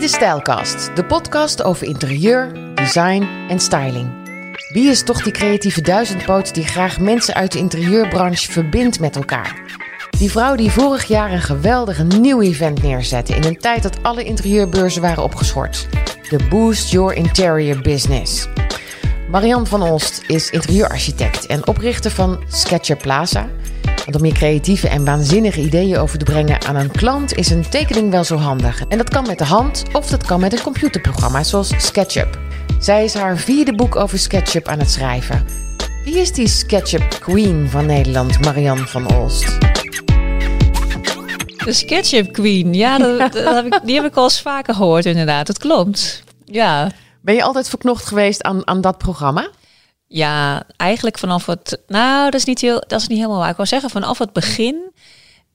Dit is de podcast over interieur, design en styling. Wie is toch die creatieve duizendpoot die graag mensen uit de interieurbranche verbindt met elkaar? Die vrouw die vorig jaar een geweldige nieuw event neerzette in een tijd dat alle interieurbeurzen waren opgeschort. De Boost Your Interior Business. Marianne van Olst is interieurarchitect en oprichter van Sketcher Plaza. Want om je creatieve en waanzinnige ideeën over te brengen aan een klant is een tekening wel zo handig. En dat kan met de hand of dat kan met een computerprogramma zoals SketchUp. Zij is haar vierde boek over SketchUp aan het schrijven. Wie is die SketchUp Queen van Nederland, Marianne van Olst? De SketchUp Queen, ja, dat, dat heb ik, die heb ik al eens vaker gehoord inderdaad. Dat klopt. Ja. Ben je altijd verknocht geweest aan, aan dat programma? Ja, eigenlijk vanaf het. Nou, dat is niet heel. Dat is niet helemaal waar. Ik wil zeggen vanaf het begin.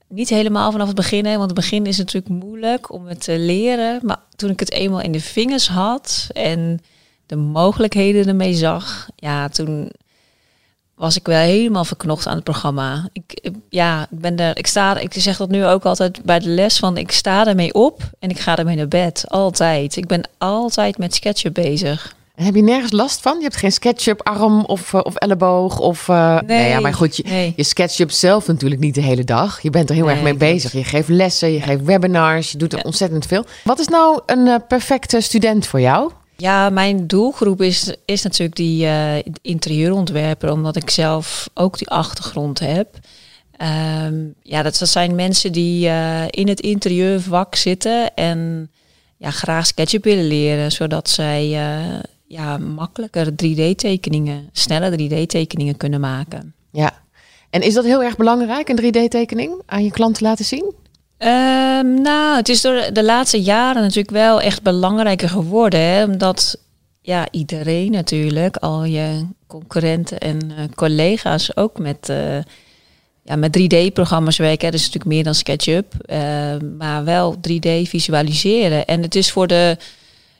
Niet helemaal vanaf het begin, hè, want het begin is natuurlijk moeilijk om het te leren. Maar toen ik het eenmaal in de vingers had en de mogelijkheden ermee zag, ja, toen was ik wel helemaal verknocht aan het programma. Ik, ja, ik ben er. Ik sta. Ik zeg dat nu ook altijd bij de les van. Ik sta ermee op en ik ga ermee naar bed. Altijd. Ik ben altijd met sketchen bezig. En heb je nergens last van? Je hebt geen SketchUp arm of, uh, of elleboog of... Uh, nee, nee, ja, maar goed, je, nee. je SketchUp zelf natuurlijk niet de hele dag. Je bent er heel Nee, erg mee bezig. Je geeft lessen, je geeft webinars, je doet er Ja. ontzettend veel. Wat is nou een eh, perfecte student voor jou? Ja, mijn doelgroep is, is natuurlijk die eh, interieurontwerper, omdat ik zelf ook die achtergrond heb. Ehm, ja, dat, dat zijn mensen die eh, in het interieurvak zitten en ja, graag SketchUp willen leren, zodat zij eh, ja, makkelijker 3D-tekeningen, snelle 3D-tekeningen kunnen maken. Ja. En is dat heel erg belangrijk, een 3D-tekening aan je klant te laten zien? Ehm, nou, het is door de laatste jaren natuurlijk wel echt belangrijker geworden. Hè? Omdat ja, iedereen natuurlijk, al je concurrenten en eh, collega's ook met, eh, ja, met 3D-programma's werken. hè. Dat is natuurlijk meer dan SketchUp, eh, maar wel 3D visualiseren. En het is voor de,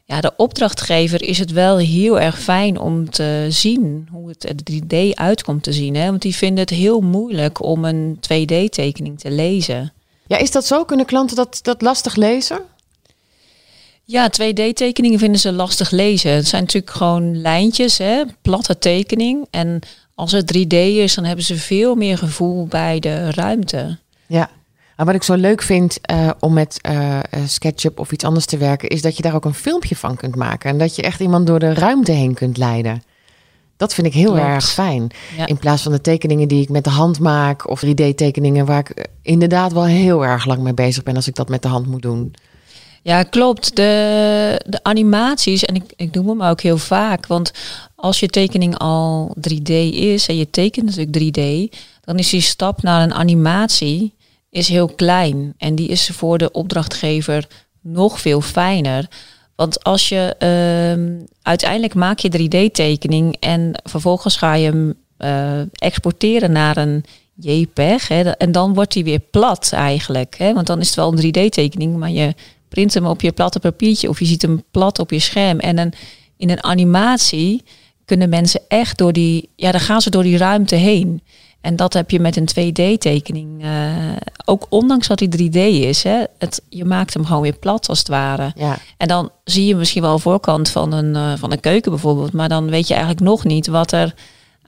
ja, de opdrachtgever is het wel heel erg fijn om te zien hoe het er 3D uitkomt te zien. Hè? Want die vinden het heel moeilijk om een 2D-tekening te lezen. Ja, is dat zo? Kunnen klanten dat, dat lastig lezen? Ja, 2D-tekeningen vinden ze lastig lezen. Het zijn natuurlijk gewoon lijntjes, hè, platte tekening. En als het 3D is, dan hebben ze veel meer gevoel bij de ruimte. Ja. Maar wat ik zo leuk vind eh, om met eh, eh, SketchUp of iets anders te werken, is dat je daar ook een filmpje van kunt maken. En dat je echt iemand door de ruimte heen kunt leiden. Dat vind ik heel Klopt. erg fijn. Ja. In plaats van de tekeningen die ik met de hand maak of 3D-tekeningen waar ik inderdaad wel heel erg lang mee bezig ben als ik dat met de hand moet doen. Ja, klopt. De, de animaties, en ik, ik doe hem ook heel vaak. Want als je tekening al 3D is en je tekent natuurlijk 3D, dan is die stap naar een animatie is heel klein. En die is voor de opdrachtgever nog veel fijner. Want als je ehm, uiteindelijk maak je 3D-tekening en vervolgens ga je hem eh, exporteren naar een JPEG. Hè, en dan wordt die weer plat eigenlijk. Hè, want dan is het wel een 3D-tekening, maar je print hem op je platte papiertje of je ziet hem plat op je scherm. En in een animatie kunnen mensen echt door die, ja, dan gaan ze door die ruimte heen. En dat heb je met een 2D-tekening. eh, ook ondanks dat hij 3D is, hè, het, je maakt hem gewoon weer plat als het ware. Ja, En dan zie je misschien wel voorkant van een, eh, van een keuken bijvoorbeeld. Maar dan weet je eigenlijk nog niet wat er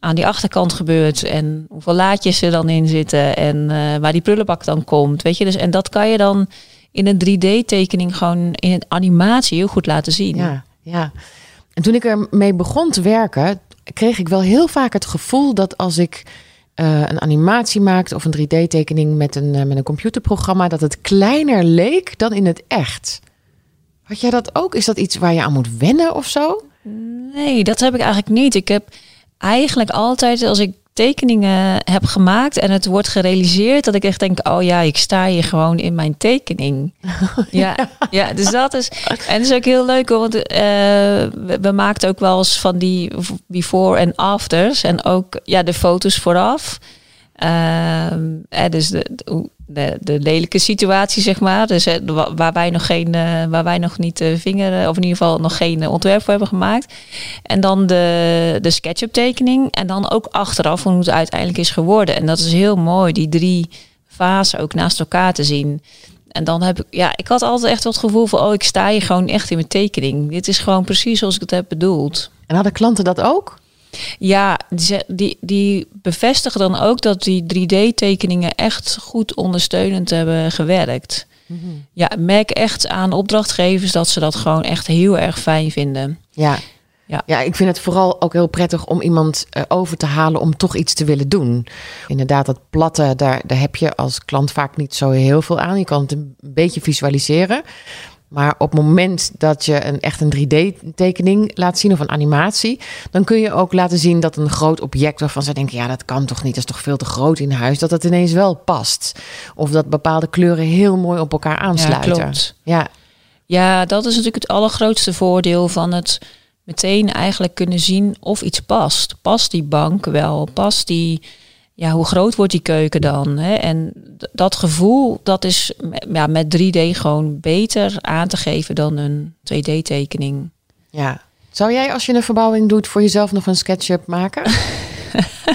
aan die achterkant gebeurt. En hoeveel laadjes er dan in zitten. En eh, waar die prullenbak dan komt. Weet je, dus, en dat kan je dan in een 3D-tekening gewoon in een animatie heel goed laten zien. ja, ja. En toen ik ermee begon te werken, kreeg ik wel heel vaak het gevoel dat als ik eh, een animatie maakte of een 3D-tekening met een, eh, met een computerprogramma, dat het kleiner leek dan in het echt. Had jij dat ook? Is dat iets waar je aan moet wennen of zo? Nee, dat heb ik eigenlijk niet. Ik heb eigenlijk altijd, als ik tekeningen heb gemaakt en het wordt gerealiseerd, dat ik echt denk, oh ja, ik sta hier gewoon in mijn tekening. ja, ja, dus dat is, en dat is ook heel leuk, want eh, we, we maakten ook wel eens van die before en afters en ook ja, de foto's vooraf. Eh, dus de, de, de, de lelijke situatie, zeg maar. Dus eh, wa- waar wij nog geen, eh, waar wij nog niet eh, of in ieder geval nog geen ontwerp voor hebben gemaakt. En dan de, de SketchUp tekening. En dan ook achteraf hoe het uiteindelijk is geworden. En dat is heel mooi, die drie fasen ook naast elkaar te zien. En dan heb ik, ja, ik had altijd echt het gevoel van, oh, ik sta hier gewoon echt in mijn tekening. Dit is gewoon precies zoals ik het heb bedoeld. En hadden klanten dat ook? Ja, die, die, bevestigen dan ook dat die 3D-tekeningen echt goed ondersteunend hebben gewerkt. Mhm. Ja, merk echt aan opdrachtgevers dat ze dat gewoon echt heel erg fijn vinden. Ja. Ja. ja, ik vind het vooral ook heel prettig om iemand uh, over te halen om toch iets te willen doen. Inderdaad, dat platte, daar, daar heb je als klant vaak niet zo heel veel aan. Je kan het een beetje visualiseren. Maar op het moment dat je een, echt een 3D-tekening laat zien of een animatie, dan kun je ook laten zien dat een groot object waarvan ze denken: ja, dat kan toch niet, dat is toch veel te groot in huis, dat het ineens wel past. Of dat bepaalde kleuren heel mooi op elkaar aansluiten. Ja, klopt. Ja. ja, dat is natuurlijk het allergrootste voordeel van het meteen eigenlijk kunnen zien of iets past. Past die bank wel? Past die ja, hoe groot wordt die keuken dan? Hè? En dat gevoel, dat is ja, met 3D gewoon beter aan te geven dan een 2D-tekening. Ja. Zou jij als je een verbouwing doet voor jezelf nog een SketchUp maken?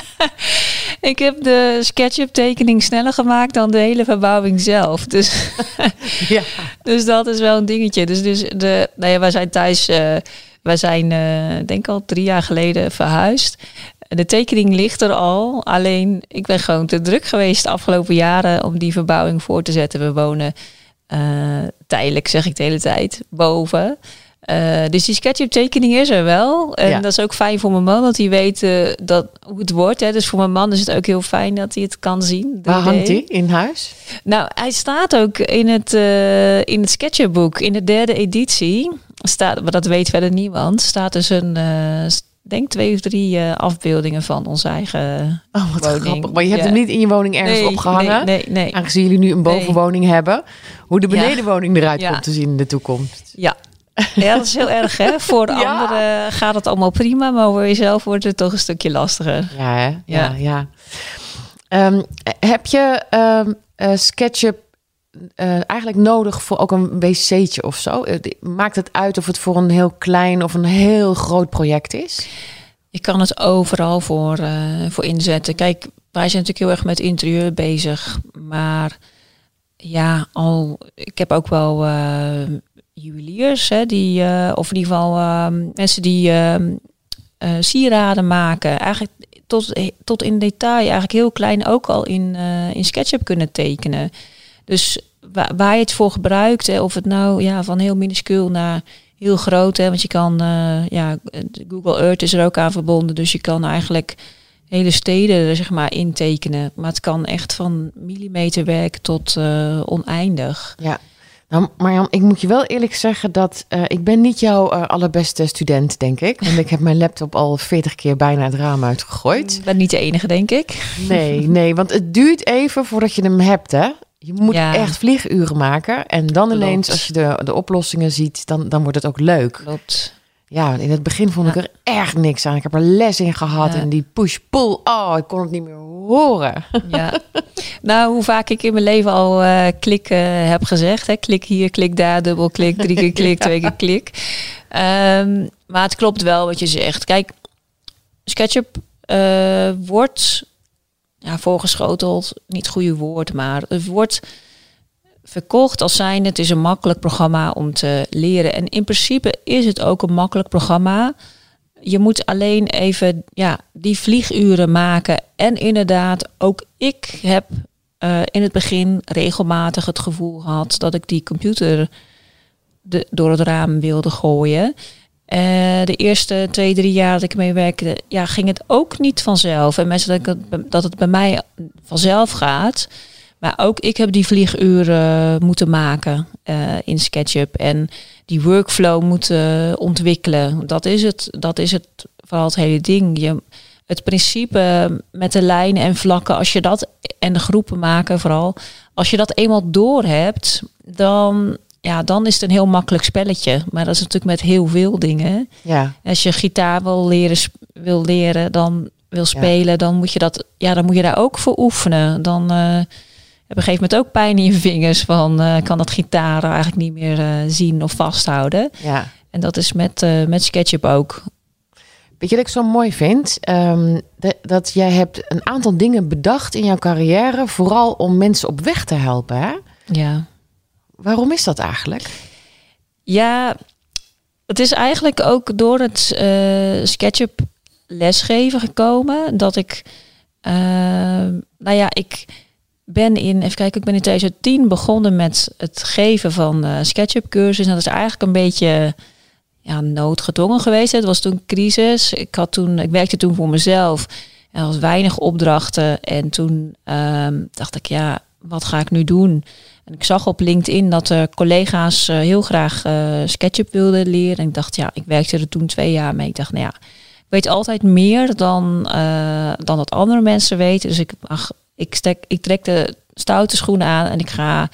ik heb de SketchUp-tekening sneller gemaakt dan de hele verbouwing zelf. Dus, ja. dus dat is wel een dingetje. Dus, dus de, nou ja, wij zijn thuis... Uh, wij zijn, uh, denk al drie jaar geleden verhuisd. De tekening ligt er al. Alleen ik ben gewoon te druk geweest de afgelopen jaren om die verbouwing voor te zetten. We wonen uh, tijdelijk, zeg ik de hele tijd, boven. Uh, dus die SketchUp tekening is er wel. En dat is ook fijn voor mijn man, dat hij weet uh, dat, hoe het wordt. Hè. Dus voor mijn man is het ook heel fijn dat hij het kan zien. Waar hangt hij? In huis? Nou, hij staat ook in het, uh, in het SketchUp-boek. In de derde editie staat, maar dat weet verder niemand, staat dus een denk twee of drie uh, afbeeldingen van onze eigen oh, wat woning. Grappig. Maar je hebt hem niet in je woning ergens nee, opgehangen? Nee, nee, nee, Aangezien jullie nu een bovenwoning hebben. Hoe de benedenwoning eruit ja. komt te zien in de toekomst. Ja. Ja, dat is heel erg hè. Voor de anderen gaat het allemaal prima, maar voor jezelf wordt het toch een stukje lastiger. Ja, hè? ja, ja. Um, heb je um, uh, SketchUp uh, eigenlijk nodig voor ook een wc'tje of zo? Eh, maakt het uit of het voor een heel klein of een heel groot project is? Ik kan het overal voor, uh, voor inzetten. Kijk, wij zijn natuurlijk heel erg met interieur bezig. Maar ja, al, ik heb ook wel uh, juweliers, hè, die, of in ieder geval mensen die sieraden maken. Eigenlijk tot, tot in detail, eigenlijk heel klein, ook al in, in SketchUp kunnen tekenen. Dus waar, waar je het voor gebruikt, hè, of het nou ja, van heel minuscuul naar heel groot, hè, want je kan, uh, ja, Google Earth is er ook aan verbonden, dus je kan eigenlijk hele steden zeg maar intekenen. Maar het kan echt van millimeterwerk tot uh, oneindig. Ja. Nou, Marjan, ik moet je wel eerlijk zeggen dat uh, ik ben niet jouw uh, allerbeste student, denk ik. Want ik heb mijn laptop al 40 keer bijna het raam uitgegooid. Ik ben niet de enige, denk ik. Nee, nee, want het duurt even voordat je hem hebt, hè? Je moet echt vlieguren maken. En dan ineens, als je de, de oplossingen ziet, dan, dan wordt het ook leuk. Klopt. Ja, in het begin vond ik er echt niks aan. Ik heb er les in gehad en die push-pull. Oh, ik kon het niet meer horen. Ja. nou, hoe vaak ik in mijn leven al uh, klik uh, heb gezegd. Hè? Klik hier, klik daar, dubbel klik, drie keer klik, twee keer klik. Um, maar het klopt wel wat je zegt. Kijk, SketchUp uh, wordt ja, voorgeschoteld, niet het goede woord, maar het wordt verkocht als zijn het is een makkelijk programma om te leren. En in principe is het ook een makkelijk programma. Je moet alleen even ja, die vlieguren maken. En inderdaad, ook ik heb uh, in het begin regelmatig het gevoel gehad dat ik die computer de, door het raam wilde gooien. Uh, de eerste twee, drie jaar dat ik mee werkte, ja, ging het ook niet vanzelf. En mensen denken dat het bij mij vanzelf gaat. Maar ook ik heb die vlieguren moeten maken uh, in SketchUp. En die workflow moeten ontwikkelen. Dat is het, dat is het vooral het hele ding. Je, het principe met de lijnen en vlakken, als je dat en de groepen maken vooral, als je dat eenmaal door hebt, dan ja, dan is het een heel makkelijk spelletje. Maar dat is natuurlijk met heel veel dingen. Ja. Als je gitaar wil leren, wil leren dan wil spelen, dan moet je dat, ja, dan moet je daar ook voor oefenen. Dan uh, heb je op een gegeven moment ook pijn in je vingers van uh, kan dat gitaar eigenlijk niet meer uh, zien of vasthouden. Ja. En dat is met, met SketchUp ook. Weet je wat ik zo mooi vind? Um, de, dat jij hebt een aantal dingen bedacht in jouw carrière, vooral om mensen op weg te helpen. Hè? Ja. Waarom is dat eigenlijk? Ja, het is eigenlijk ook door het uh, SketchUp lesgeven gekomen dat ik, uh, nou ja, ik ben in, even kijken, ik ben in 2010 begonnen met het geven van uh, SketchUp cursus. En dat is eigenlijk een beetje ja, noodgedwongen geweest. Het was toen crisis. Ik, had toen, ik werkte toen voor mezelf. En er was weinig opdrachten. En toen ehm, dacht ik, ja, wat ga ik nu doen? En ik zag op LinkedIn dat er collega's uh, heel graag uh, SketchUp wilden leren. En ik dacht, ja, ik werkte er toen twee jaar mee. Ik dacht, nou ja, ik weet altijd meer dan, uh, dan dat andere mensen weten. Dus ik, ach, ik, stek, ik trek de stoute schoenen aan en ik ga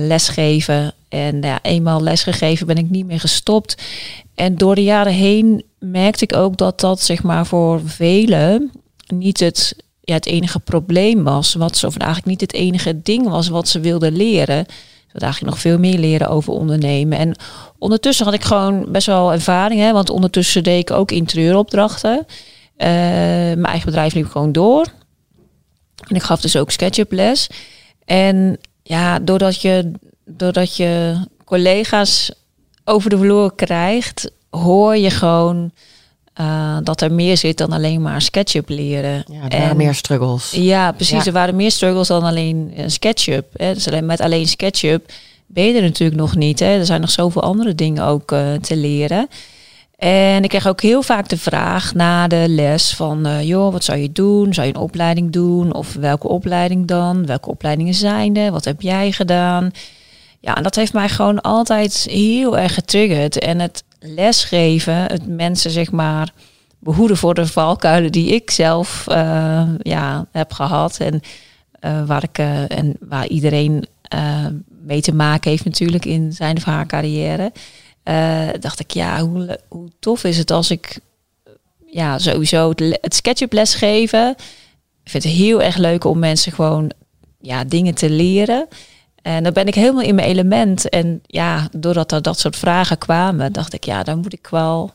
lesgeven. En ja, eenmaal lesgegeven ben ik niet meer gestopt. En door de jaren heen merkte ik ook dat dat zeg maar voor velen niet het, ja, het enige probleem was. Wat ze, of eigenlijk niet het enige ding was wat ze wilden leren. Ze wilden eigenlijk nog veel meer leren over ondernemen. En ondertussen had ik gewoon best wel ervaring. Hè, want ondertussen deed ik ook interieuropdrachten. Uh, mijn eigen bedrijf liep gewoon door. En ik gaf dus ook SketchUp les. En ja, doordat je, doordat je collega's over de vloer krijgt, hoor je gewoon uh, dat er meer zit dan alleen maar SketchUp leren. Ja, er waren meer struggles. Ja, precies. Er waren meer struggles dan alleen uh, SketchUp. Hè. Dus alleen, met alleen SketchUp ben je er natuurlijk nog niet. Hè. Er zijn nog zoveel andere dingen ook uh, te leren. En ik kreeg ook heel vaak de vraag na de les van, uh, joh, wat zou je doen? Zou je een opleiding doen? Of welke opleiding dan? Welke opleidingen zijn er? Wat heb jij gedaan? Ja, en dat heeft mij gewoon altijd heel erg getriggerd. En het lesgeven, het mensen zeg maar behoeden voor de valkuilen die ik zelf uh, ja, heb gehad. En uh, waar ik uh, en waar iedereen mee te maken heeft natuurlijk in zijn of haar carrière. dacht ik, ja, hoe, hoe tof is het als ik ja, sowieso het, het SketchUp lesgeven. Ik vind het heel erg leuk om mensen gewoon ja, dingen te leren. En dan ben ik helemaal in mijn element. En ja, doordat er dat soort vragen kwamen, dacht ik, ja, dan moet ik wel,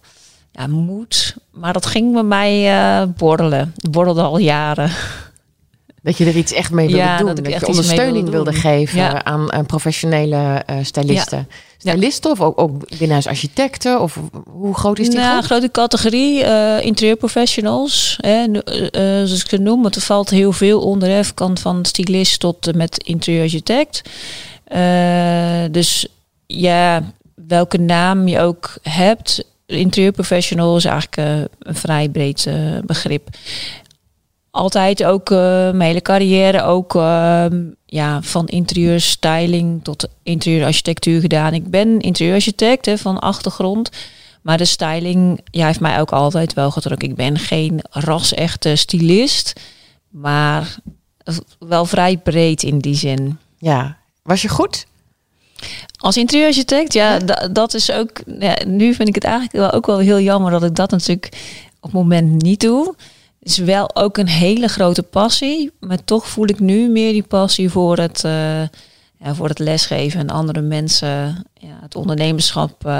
ja, moet. Maar dat ging bij mij uh, borrelen. Borrelde al jaren. Dat je er iets echt mee wilde Ja, doen. dat ik Dat, echt je ondersteuning wilde geven Ja. aan, aan professionele eh stylisten. Stylisten of ook, ook binnenhuis architecten? Of hoe groot is die nou, groep? grote categorie uh, interieurprofessionals. Hè, eh, eh, zoals ik het noem, want er valt heel veel onder. Hè, van, van stylist tot met interieurarchitect. Eh, dus ja, welke naam je ook hebt. Interieurprofessional is eigenlijk eh, een vrij breed eh, begrip. Altijd ook eh, mijn hele carrière ook ehm, ja, van interieurstyling tot interieurarchitectuur gedaan. Ik ben interieurarchitect hè, van achtergrond. Maar de styling ja, heeft mij ook altijd wel getrokken. Ik ben geen ras-echte stylist. Maar wel vrij breed in die zin. Ja. Was je goed? Als interieurarchitect, ja, da- dat is ook. Ja, nu vind ik het eigenlijk wel ook wel heel jammer dat ik dat natuurlijk op het moment niet doe. Is wel ook een hele grote passie, maar toch voel ik nu meer die passie voor het, eh, ja, voor het lesgeven en andere mensen, ja, het ondernemerschap. eh.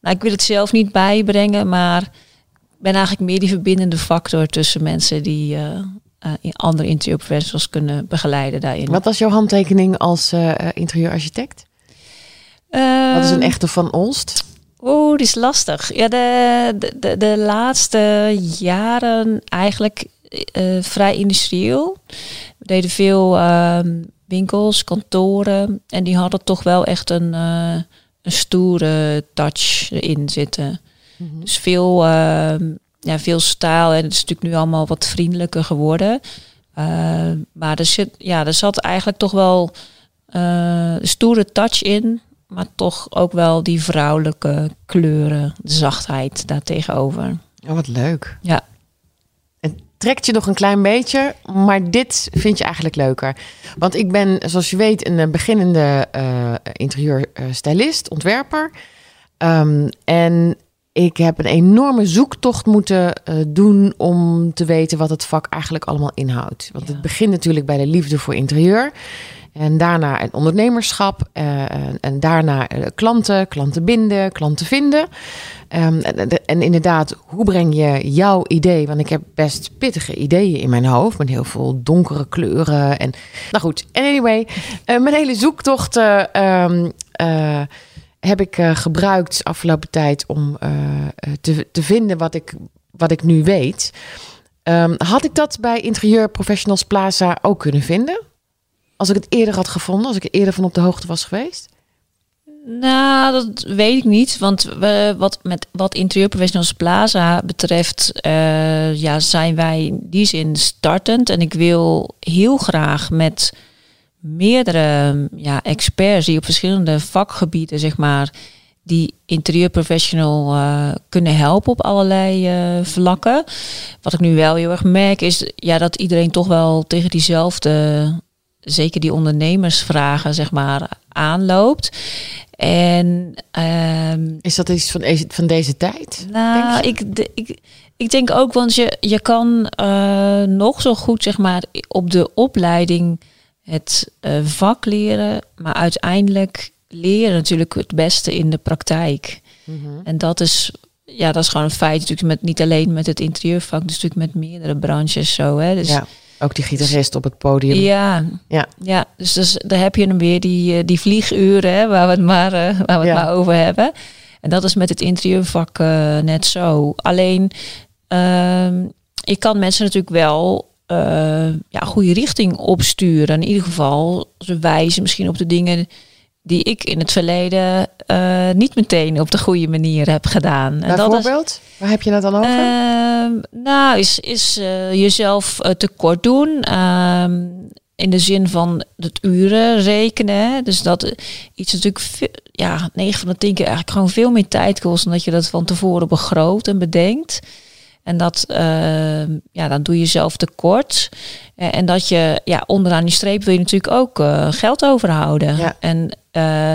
nou, ik wil het zelf niet bijbrengen, maar ik ben eigenlijk meer die verbindende factor tussen mensen die eh, in andere interieurprofessionals kunnen begeleiden daarin. Wat was jouw handtekening als interieurarchitect? Wat is een Ehm, echte van Olst? Oeh, die is lastig. Ja, de, de, de, de laatste jaren eigenlijk eh, vrij industrieel. We deden veel ehm, winkels, kantoren. En die hadden toch wel echt een, eh, een stoere touch erin zitten. Mhm. Dus veel, ehm, ja, veel stijl. En het is natuurlijk nu allemaal wat vriendelijker geworden. Eh, maar er, zit, ja, er zat eigenlijk toch wel eh, een stoere touch in. Maar toch ook wel die vrouwelijke kleuren, de zachtheid daartegenover. Oh, wat leuk. Ja. Het trekt je nog een klein beetje, maar dit vind je eigenlijk leuker. Want ik ben, zoals je weet, een eh, beginnende eh interieurstylist, ontwerper. Ehm, en ik heb een enorme zoektocht moeten eh, doen om te weten wat het vak eigenlijk allemaal inhoudt. Want Ja. het begint natuurlijk bij de liefde voor interieur. En daarna het ondernemerschap. eh, en, daarna eh, klanten, klanten binden, klanten vinden. Ehm, en, inderdaad, hoe breng je jouw idee? Want ik heb best pittige ideeën in mijn hoofd. Met heel veel donkere kleuren. En, nou goed, anyway. eh, mijn hele zoektocht eh, ehm, eh, heb ik gebruikt afgelopen tijd om te, te vinden wat ik, wat ik nu weet. Ehm, had ik dat bij Interieur Professionals Plaza ook kunnen vinden? Als ik het eerder had gevonden, als ik er eerder van op de hoogte was geweest? Nou, dat weet ik niet. Want we, wat, met, wat Interieur Professionals Plaza betreft, eh, ja, zijn wij in die zin startend. En ik wil heel graag met meerdere ja, experts die op verschillende vakgebieden, zeg maar, die interieurprofessional eh kunnen helpen op allerlei eh, vlakken. Wat ik nu wel heel erg merk is ja, dat iedereen toch wel tegen diezelfde, zeker die ondernemersvragen, zeg maar, aanloopt. En ehm, Is dat iets van, deze- van deze tijd? nou, ik, ik, ik denk ook, want je, je kan eh, nog zo goed, zeg maar, op de opleiding het eh, vak leren, maar uiteindelijk leren natuurlijk het beste in de praktijk. Mhm. En dat is, ja, dat is gewoon een feit, natuurlijk met, niet alleen met het interieurvak, dus natuurlijk met meerdere branches zo. Hè. Dus, Ja, ook die gitarist op het podium. ja, Ja. ja dus, dus daar heb je hem weer, die, eh, die vlieguren hè, waar we het, maar, eh, waar we het Ja. maar over hebben. En dat is met het interieurvak eh, net zo. Alleen, ehm ik kan mensen natuurlijk wel ja, goede richting opsturen. In ieder geval, ze wijzen misschien op de dingen die ik in het verleden eh, niet meteen op de goede manier heb gedaan. En dat is, Bijvoorbeeld? Waar heb je dat dan over? Ehm, nou, is, is eh, jezelf eh, tekort doen. Ehm, in de zin van het uren rekenen. Dus dat iets natuurlijk, ja, 9 van de 10 keer eigenlijk gewoon veel meer tijd kost. dan dat je dat van tevoren begroot en bedenkt. En dat, ehm, ja, dan doe je jezelf tekort. En dat je, ja, onderaan die streep wil je natuurlijk ook geld overhouden. Ja. En, eh,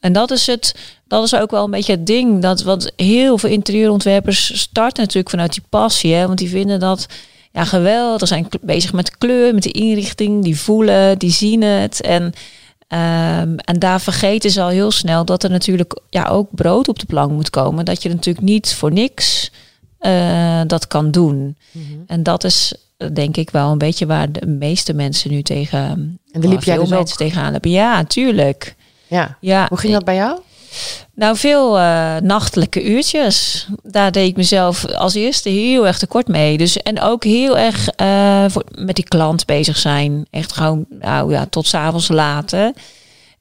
en dat is het, dat is ook wel een beetje het ding. Dat wat heel veel interieurontwerpers starten natuurlijk vanuit die passie. Hè, want die vinden dat ja, geweldig. Zijn bezig met kleur, met de inrichting. Die voelen, die zien het. En, ehm, en daar vergeten ze al heel snel dat er natuurlijk ja, ook brood op de plank moet komen. Dat je natuurlijk niet voor niks eh, dat kan doen. Mhm. En dat is eh, denk ik wel een beetje waar de meeste mensen nu tegen. En daar liep jij veel dus ook. mensen tegenaan lopen. Ja, tuurlijk. Ja. Ja, Hoe ging dat bij jou? nou, veel eh, nachtelijke uurtjes. Daar deed ik mezelf als eerste heel erg tekort mee. Dus, en ook heel erg eh, voor, met die klant bezig zijn. Echt gewoon nou, ja, tot s'avonds later.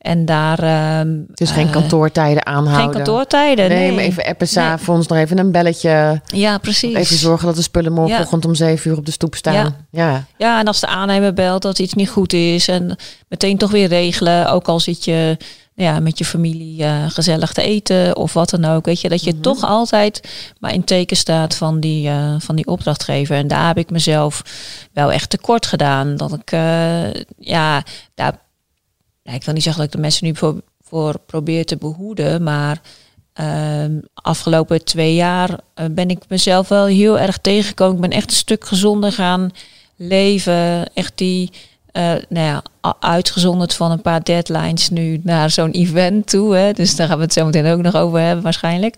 En daar... ehm, Dus geen eh, kantoortijden aanhouden. Geen kantoortijden, Nee, even appen Nee. s'avonds, nog even een belletje. Ja, precies. Even zorgen dat de spullen Ja. morgenochtend om zeven uur op de stoep staan. Ja. Ja. Ja, en als de aannemer belt dat iets niet goed is. En meteen toch weer regelen. Ook al zit je ja, met je familie eh, gezellig te eten of wat dan ook. Weet je, dat je Mhm. toch altijd maar in teken staat van die, eh, van die opdrachtgever. En daar heb ik mezelf wel echt tekort gedaan. Dat ik, ja, daar, ja, ik wil niet zeggen dat ik de mensen nu voor, voor probeer te behoeden. Maar ehm, afgelopen twee jaar eh, ben ik mezelf wel heel erg tegengekomen. Ik ben echt een stuk gezonder gaan leven. Echt die, eh, nou ja, uitgezonderd van een paar deadlines nu naar zo'n event toe. Hè. Dus daar gaan we het zo meteen ook nog over hebben waarschijnlijk.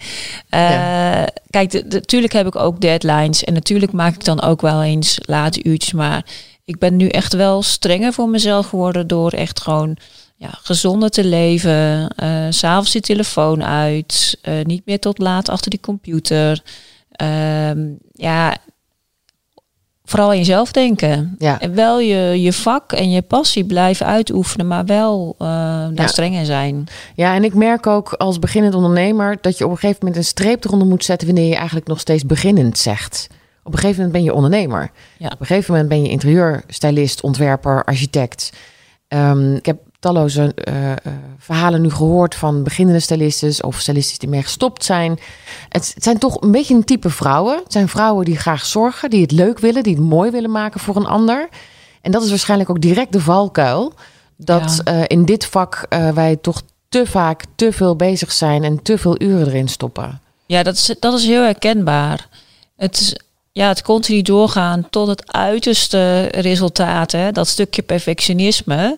Ja. Kijk, natuurlijk heb ik ook deadlines. En natuurlijk maak ik dan ook wel eens late uurtjes. Maar ik ben nu echt wel strenger voor mezelf geworden door echt gewoon ja, gezonder te leven. s S'avonds die telefoon uit. eh, niet meer tot laat achter die computer. Ehm, ja, vooral aan jezelf denken. Ja. En wel je, je vak en je passie blijven uitoefenen, maar wel eh, daar Ja. streng in zijn. ja, en ik merk ook als beginnend ondernemer dat je op een gegeven moment een streep eronder moet zetten wanneer je eigenlijk nog steeds beginnend zegt. Op een gegeven moment ben je ondernemer. Ja. Op een gegeven moment ben je interieurstylist, ontwerper, architect. Ehm, ik heb talloze eh, eh, verhalen nu gehoord van beginnende stylistes of stylistes die mee gestopt zijn. Het, het zijn toch een beetje een type vrouwen. Het zijn vrouwen die graag zorgen, die het leuk willen, die het mooi willen maken voor een ander. En dat is waarschijnlijk ook direct de valkuil. Dat Ja. eh, in dit vak wij toch te vaak te veel bezig zijn en te veel uren erin stoppen. Ja, dat is, dat is heel herkenbaar. Het, is- ja, het continu doorgaan tot het uiterste resultaat, hè, dat stukje perfectionisme,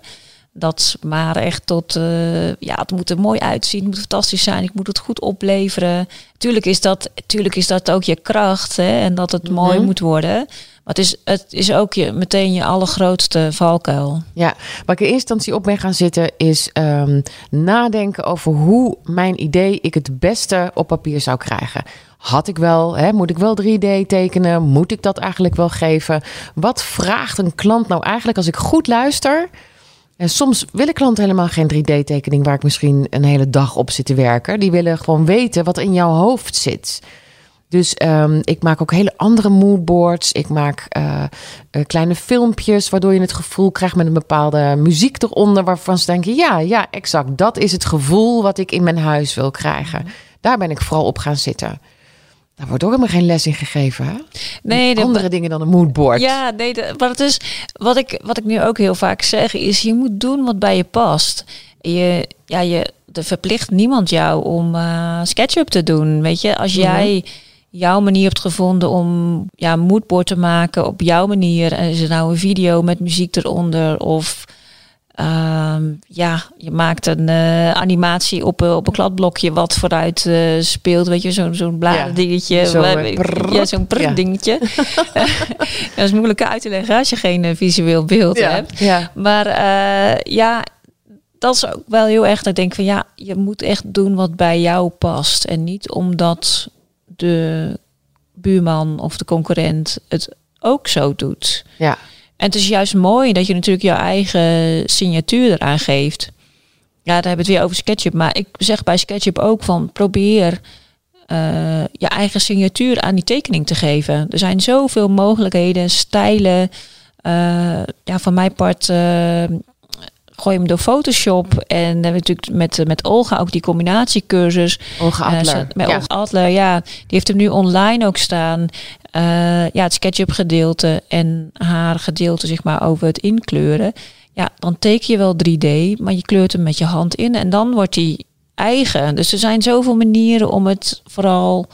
dat maar echt tot, uh, ja, het moet er mooi uitzien, het moet fantastisch zijn, ik moet het goed opleveren. Tuurlijk is dat, tuurlijk is dat ook je kracht hè, en dat het mooi mhm. moet worden. Maar het is, het is ook je, meteen je allergrootste valkuil. Ja, waar ik in eerste instantie op ben gaan zitten is um, nadenken over hoe mijn idee ik het beste op papier zou krijgen. Had ik wel, hè, moet ik wel 3D tekenen? Moet ik dat eigenlijk wel geven? Wat vraagt een klant nou eigenlijk als ik goed luister? En soms willen klanten helemaal geen 3D-tekening waar ik misschien een hele dag op zit te werken. Die willen gewoon weten wat in jouw hoofd zit. Dus um, ik maak ook hele andere moodboards. Ik maak uh, uh, kleine filmpjes, waardoor je het gevoel krijgt met een bepaalde muziek eronder. Waarvan ze denken: ja, ja, exact. Dat is het gevoel wat ik in mijn huis wil krijgen. Daar ben ik vooral op gaan zitten. Daar wordt ook helemaal geen les in gegeven. Hè? Nee, de, andere dingen dan een moodboard. Ja, nee, de, maar het is wat ik, wat ik nu ook heel vaak zeg, is je moet doen wat bij je past. Je, ja, je, er verplicht niemand jou om uh, SketchUp te doen. Weet je, als mhm. jij jouw manier hebt gevonden om ja, moodboard te maken op jouw manier. En is het nou een video met muziek eronder of ja, je maakt een uh, animatie op, uh, op een kladblokje wat vooruit uh, speelt, weet je, zo'n zo'n bladerdingetje. Ja, zo'n prrr, ja. dingetje. dat is moeilijk uit te leggen als je geen visueel beeld hebt. Ja. Maar ja, dat is ook wel heel erg dat ik denk van ja, je moet echt doen wat bij jou past. En niet omdat de buurman of de concurrent het ook zo doet. Ja. En het is juist mooi dat je natuurlijk jouw eigen signatuur eraan geeft. Ja, daar hebben we het weer over SketchUp. Maar ik zeg bij SketchUp ook van probeer uh, je eigen signatuur aan die tekening te geven. Er zijn zoveel mogelijkheden, stijlen. Uh, ja, van mijn part uh, gooi hem door Photoshop. En dan hebben we natuurlijk met, met Olga ook die combinatiecursus. Olga eh, Adler. met Olga Adler, ja. Die heeft hem nu online ook staan. Uh, ja, het SketchUp gedeelte en haar gedeelte zeg maar over het inkleuren. Ja, dan teken je wel 3D, maar je kleurt hem met je hand in. En dan wordt hij eigen. Dus er zijn zoveel manieren om het vooral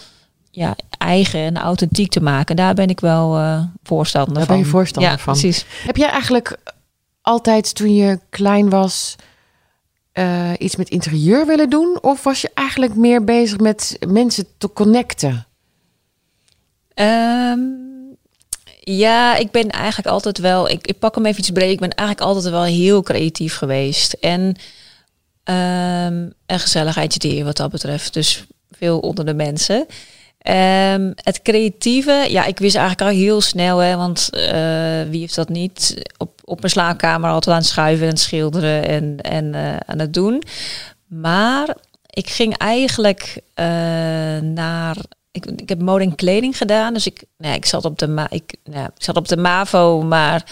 ja, eigen en authentiek te maken. Daar ben ik wel uh, voorstander Daar van. ben je voorstander ja, van. Precies. Heb jij eigenlijk altijd toen je klein was uh, iets met interieur willen doen? Of was je eigenlijk meer bezig met mensen te connecten? Um, ja, ik ben eigenlijk altijd wel. Ik, pak hem even iets breed. Ik ben eigenlijk altijd wel heel creatief geweest. En um, een gezelligheidsdier wat dat betreft. Dus veel onder de mensen. Um, het creatieve, ja, ik wist eigenlijk al heel snel, hè, want uh, wie heeft dat niet op, op mijn slaapkamer altijd aan het schuiven en schilderen en, en uh, aan het doen. Maar ik ging eigenlijk uh, naar. Ik, ik heb mode en kleding gedaan, dus ik, nee, ik zat op de ma ik, nou, ik zat op de MAVO, maar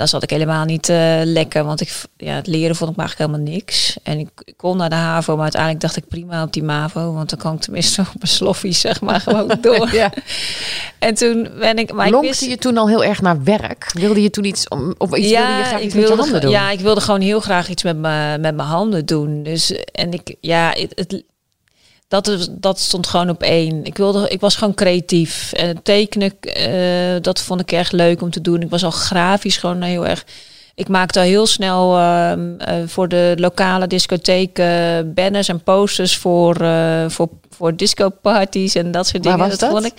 daar zat ik helemaal niet uh, lekker, want ik, ja, het leren vond ik maar eigenlijk helemaal niks. En ik, ik, kon naar de HAVO, maar uiteindelijk dacht ik prima op die MAVO, want dan kan ik tenminste op mijn sloffies zeg maar gewoon door. ja. En toen ben ik... Maar Lonkte wist, je toen al heel erg naar werk? Wilde je toen iets, of iets ja, wilde je graag iets met je handen doen? Ja, ik wilde gewoon heel graag iets met, me, met mijn handen doen. Dus, en ik, ja, het, het dat, is, dat stond gewoon op één. Ik, wilde, ik was gewoon creatief. En tekenen, uh, dat vond ik erg leuk om te doen. Ik was al grafisch gewoon heel erg... Ik maakte al heel snel uh, uh, voor de lokale discotheek banners en posters voor, voor, voor discoparties en dat soort dingen. Waar was dat, vond ik.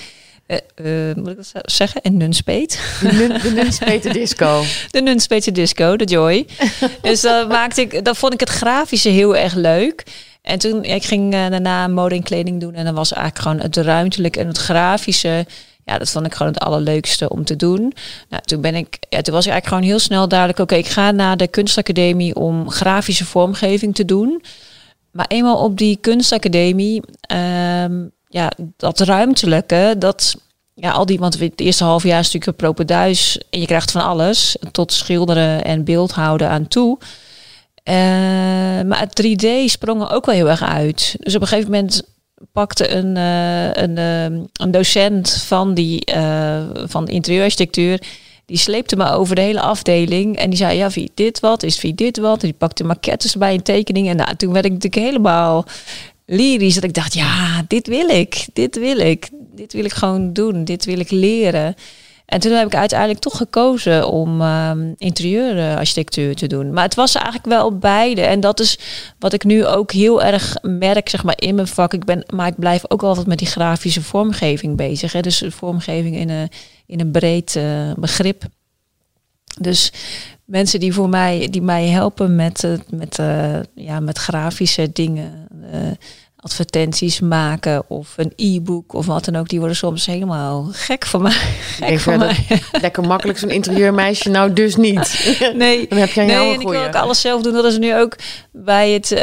moet ik dat zeggen? En Nunspeet. De, de Nunspeet disco. De Nunspeet disco, de Joy. dus dat maakte ik, dat vond ik het grafische heel erg leuk. En toen, ik ging uh, daarna mode en kleding doen. En dan was eigenlijk gewoon het ruimtelijk en het grafische. Ja, dat vond ik gewoon het allerleukste om te doen. Nou, toen ben ik, ja, toen was ik eigenlijk gewoon heel snel duidelijk. Oké, ik ga naar de kunstacademie om grafische vormgeving te doen. Maar eenmaal op die kunstacademie, um, ja, dat ruimtelijke, dat, ja, al die, want het eerste half jaar is natuurlijk een en je krijgt van alles, tot schilderen en beeldhouden aan toe. Uh, maar het 3D sprong er ook wel heel erg uit. Dus op een gegeven moment pakte een, uh, een, uh, een docent van, die, van interieurarchitectuur. Die sleepte me over de hele afdeling. En die zei, ja, wie dit wat? Is wie dit wat? En die pakte maquettes bij een tekening. En nou, toen werd ik natuurlijk helemaal lyrisch. Dat ik dacht, ja, dit wil ik. Dit wil ik. Dit wil ik gewoon doen. Dit wil ik leren. En toen heb ik uiteindelijk toch gekozen om um, interieurarchitectuur te doen. Maar het was eigenlijk wel beide. En dat is wat ik nu ook heel erg merk, zeg maar, in mijn vak. Ik ben, maar ik blijf ook altijd met die grafische vormgeving bezig. Hè? Dus vormgeving in een, in een breed uh, begrip. Dus mensen die voor mij, die mij helpen met, met, uh, ja, met grafische dingen advertenties maken of een e-book of wat dan ook, die worden soms helemaal gek van mij. Gek van mij. Lekker makkelijk zo'n interieurmeisje, nou dus niet. Nee, dan heb jij nee, en ik wil ook alles zelf doen. Dat is nu ook bij het, uh,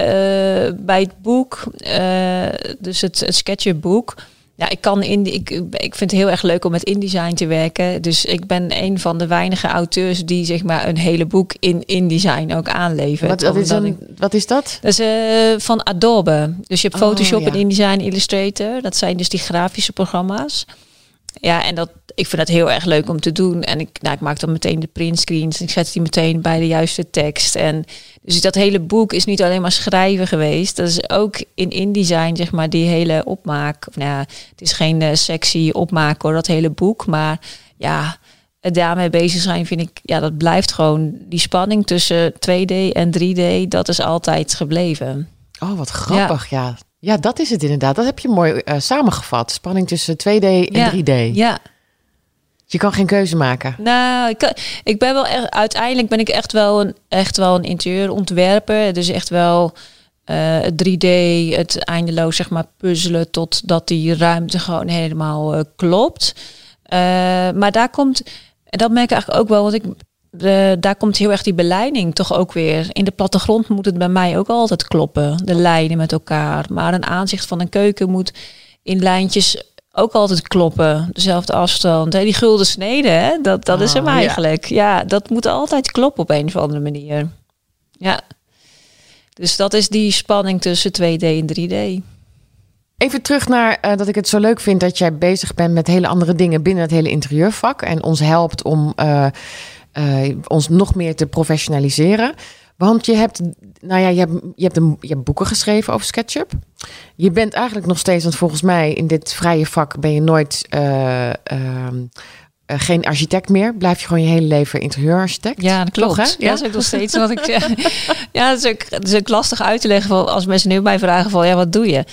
bij het boek, uh, dus het, het sketchboek ja, ik kan in ik, ik vind het heel erg leuk om met InDesign te werken. Dus ik ben een van de weinige auteurs die zeg maar een hele boek in InDesign ook aanlevert. Wat, wat, is, een, wat is dat? Dat is uh, van Adobe. Dus je hebt oh, Photoshop en InDesign Illustrator. Dat zijn dus die grafische programma's. Ja, en dat, ik vind dat heel erg leuk om te doen. En ik, nou, ik maak dan meteen de printscreens. Ik zet die meteen bij de juiste tekst. En dus dat hele boek is niet alleen maar schrijven geweest. Dat is ook in InDesign, zeg maar, die hele opmaak. Nou ja, het is geen uh, sexy opmaak hoor, dat hele boek. Maar ja, daarmee bezig zijn vind ik, ja, dat blijft gewoon die spanning tussen 2D en 3D. Dat is altijd gebleven. Oh, wat grappig, ja. Ja, dat is het inderdaad. Dat heb je mooi uh, samengevat. Spanning tussen 2D en ja, 3D. Ja. Je kan geen keuze maken. Nou, ik, ik ben wel echt, uiteindelijk ben ik echt wel een, echt wel een interieurontwerper. Dus echt wel uh, 3D, het eindeloos zeg maar puzzelen totdat die ruimte gewoon helemaal uh, klopt. Maar daar komt, en dat merk ik eigenlijk ook wel, want ik de, daar komt heel erg die beleiding toch ook weer. In de plattegrond moet het bij mij ook altijd kloppen. De lijnen met elkaar. Maar een aanzicht van een keuken moet in lijntjes ook altijd kloppen. Dezelfde afstand. Die gulden snede, hè? dat, dat is hem ah, eigenlijk. Ja. dat moet altijd kloppen op een of andere manier. Ja. Dus dat is die spanning tussen 2D en 3D. Even terug naar uh, dat ik het zo leuk vind dat jij bezig bent met hele andere dingen binnen het hele interieurvak. En ons helpt om uh, uh, ons nog meer te professionaliseren. Want je hebt, nou ja, je hebt, je, hebt een, je hebt boeken geschreven over SketchUp. Je bent eigenlijk nog steeds, want volgens mij in dit vrije vak ben je nooit uh, uh, geen architect meer. Blijf je gewoon je hele leven interieurarchitect. Ja, dat klopt. Toch, ja, dat is ook nog steeds wat ik. ja, dat is, ook, dat is ook lastig uit te leggen. Van, als mensen nu mij vragen van, ja, wat doe je?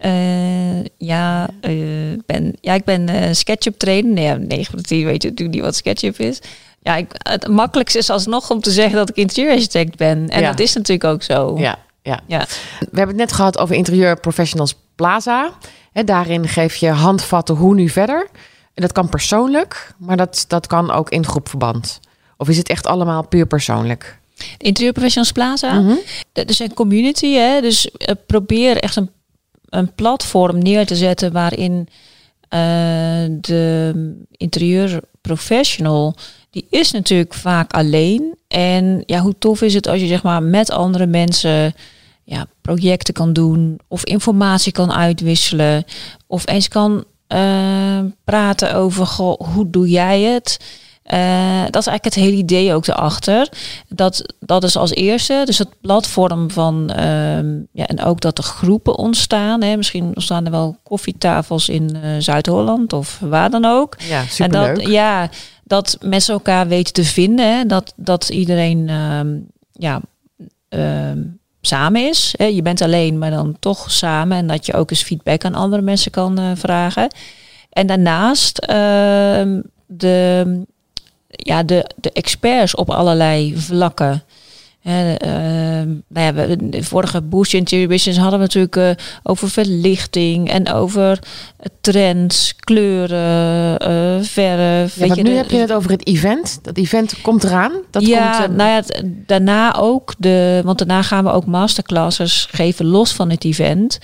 Uh, ja, uh, ben, ja, ik ben uh, SketchUp trainer. Nee, 9 van de 10 weet je natuurlijk niet wat SketchUp is. Ja, ik, het makkelijkste is alsnog om te zeggen dat ik interieurarchitect ben. En dat is natuurlijk ook zo. Ja, ja. ja. We hebben het net gehad over Interieur Professionals Plaza. Daarin geef je handvatten hoe nu verder. En dat kan persoonlijk, maar dat, dat kan ook in groepverband. Of is het echt allemaal puur persoonlijk? Interieur Professionals Plaza. Mm -hmm. Dat is een community, hè? dus uh, probeer echt een, een platform neer te zetten waarin de interieur professional die is natuurlijk vaak alleen. En ja, hoe tof is het als je zeg maar met andere mensen ja, projecten kan doen of informatie kan uitwisselen of eens kan uh, praten over hoe doe jij het? Uh, dat is eigenlijk het hele idee ook erachter. Dat, dat is als eerste, dus het platform van, uh, ja, en ook dat er groepen ontstaan. Hè. Misschien ontstaan er wel koffietafels in uh, Zuid-Holland of waar dan ook. Ja, superleuk. En dat, ja, dat mensen elkaar weten te vinden. Hè? Dat, dat iedereen um, ja, um, samen is. Hè? Je bent alleen, maar dan toch samen. En dat je ook eens feedback aan andere mensen kan uh, vragen. En daarnaast uh, de, ja, de, de experts op allerlei vlakken. Uh, nou ja, de vorige Boost Interior hadden we natuurlijk uh, over verlichting en over trends, kleuren, uh, verf. Ja, nu heb je het over het event. Dat event komt eraan. Dat ja, komt, nou ja, daarna ook de, want daarna gaan we ook masterclasses geven los van het event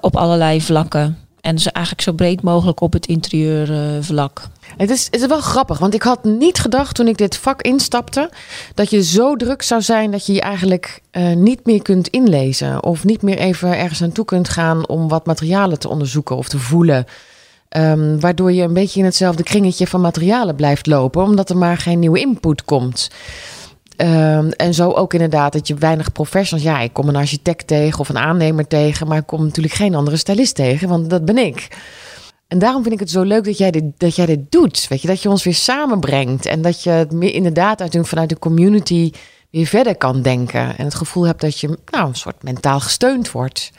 op allerlei vlakken. En ze eigenlijk zo breed mogelijk op het interieurvlak. Het is, het is wel grappig, want ik had niet gedacht toen ik dit vak instapte dat je zo druk zou zijn dat je je eigenlijk uh, niet meer kunt inlezen of niet meer even ergens naartoe kunt gaan om wat materialen te onderzoeken of te voelen. Um, waardoor je een beetje in hetzelfde kringetje van materialen blijft lopen, omdat er maar geen nieuwe input komt. Um, en zo ook inderdaad dat je weinig professionals. Ja, ik kom een architect tegen of een aannemer tegen, maar ik kom natuurlijk geen andere stylist tegen, want dat ben ik. En daarom vind ik het zo leuk dat jij dit, dat jij dit doet. Weet je, dat je ons weer samenbrengt. En dat je het meer inderdaad uit, vanuit de community weer verder kan denken. En het gevoel hebt dat je nou, een soort mentaal gesteund wordt.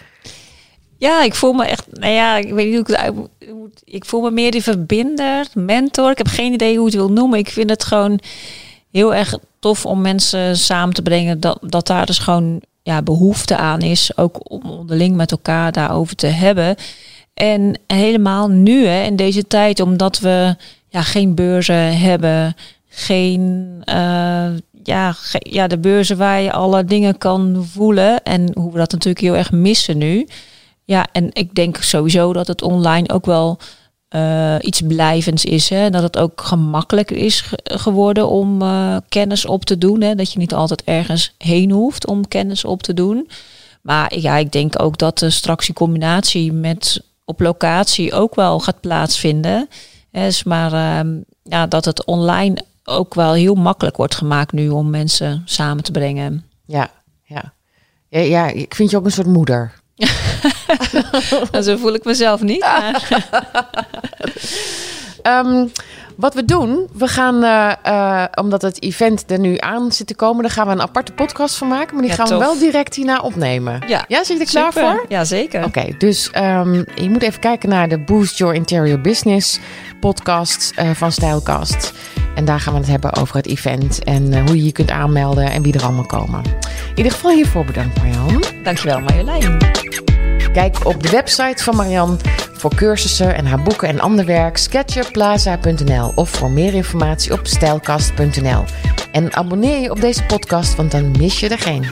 Ja, ik voel me echt, nou ja, ik weet niet hoe ik het moet. Ik voel me meer die verbinder, mentor. Ik heb geen idee hoe het wil noemen. Ik vind het gewoon heel erg tof om mensen samen te brengen. Dat, dat daar dus gewoon ja, behoefte aan is. Ook om onderling met elkaar daarover te hebben. En helemaal nu, hè, in deze tijd, omdat we ja, geen beurzen hebben, geen, uh, ja, ja, de beurzen waar je alle dingen kan voelen. En hoe we dat natuurlijk heel erg missen nu. Ja, en ik denk sowieso dat het online ook wel uh, iets blijvends is. Hè? Dat het ook gemakkelijker is geworden om uh, kennis op te doen. Hè? Dat je niet altijd ergens heen hoeft om kennis op te doen. Maar ja, ik denk ook dat de straks die combinatie met op locatie ook wel gaat plaatsvinden. Is maar uh, ja, dat het online ook wel heel makkelijk wordt gemaakt nu om mensen samen te brengen. Ja. Ja, ja ik vind je ook een soort moeder. Nou, zo voel ik mezelf niet. um, wat we doen, we gaan, uh, uh, omdat het event er nu aan zit te komen, daar gaan we een aparte podcast van maken. Maar die gaan we wel direct hierna opnemen. Ja, ja zit je er klaar voor? Ja, zeker. Oké, dus um, je moet even kijken naar de Boost Your Interior Business podcast uh, van Stylecast. En daar gaan we het hebben over het event en hoe je je kunt aanmelden en wie er allemaal komen. In ieder geval hiervoor bedankt Marjan. Dankjewel Marjolein. Kijk op de website van Marian voor cursussen en haar boeken en ander werk sketcherplaza.nl of voor meer informatie op stijlkast.nl. En abonneer je op deze podcast, want dan mis je er geen.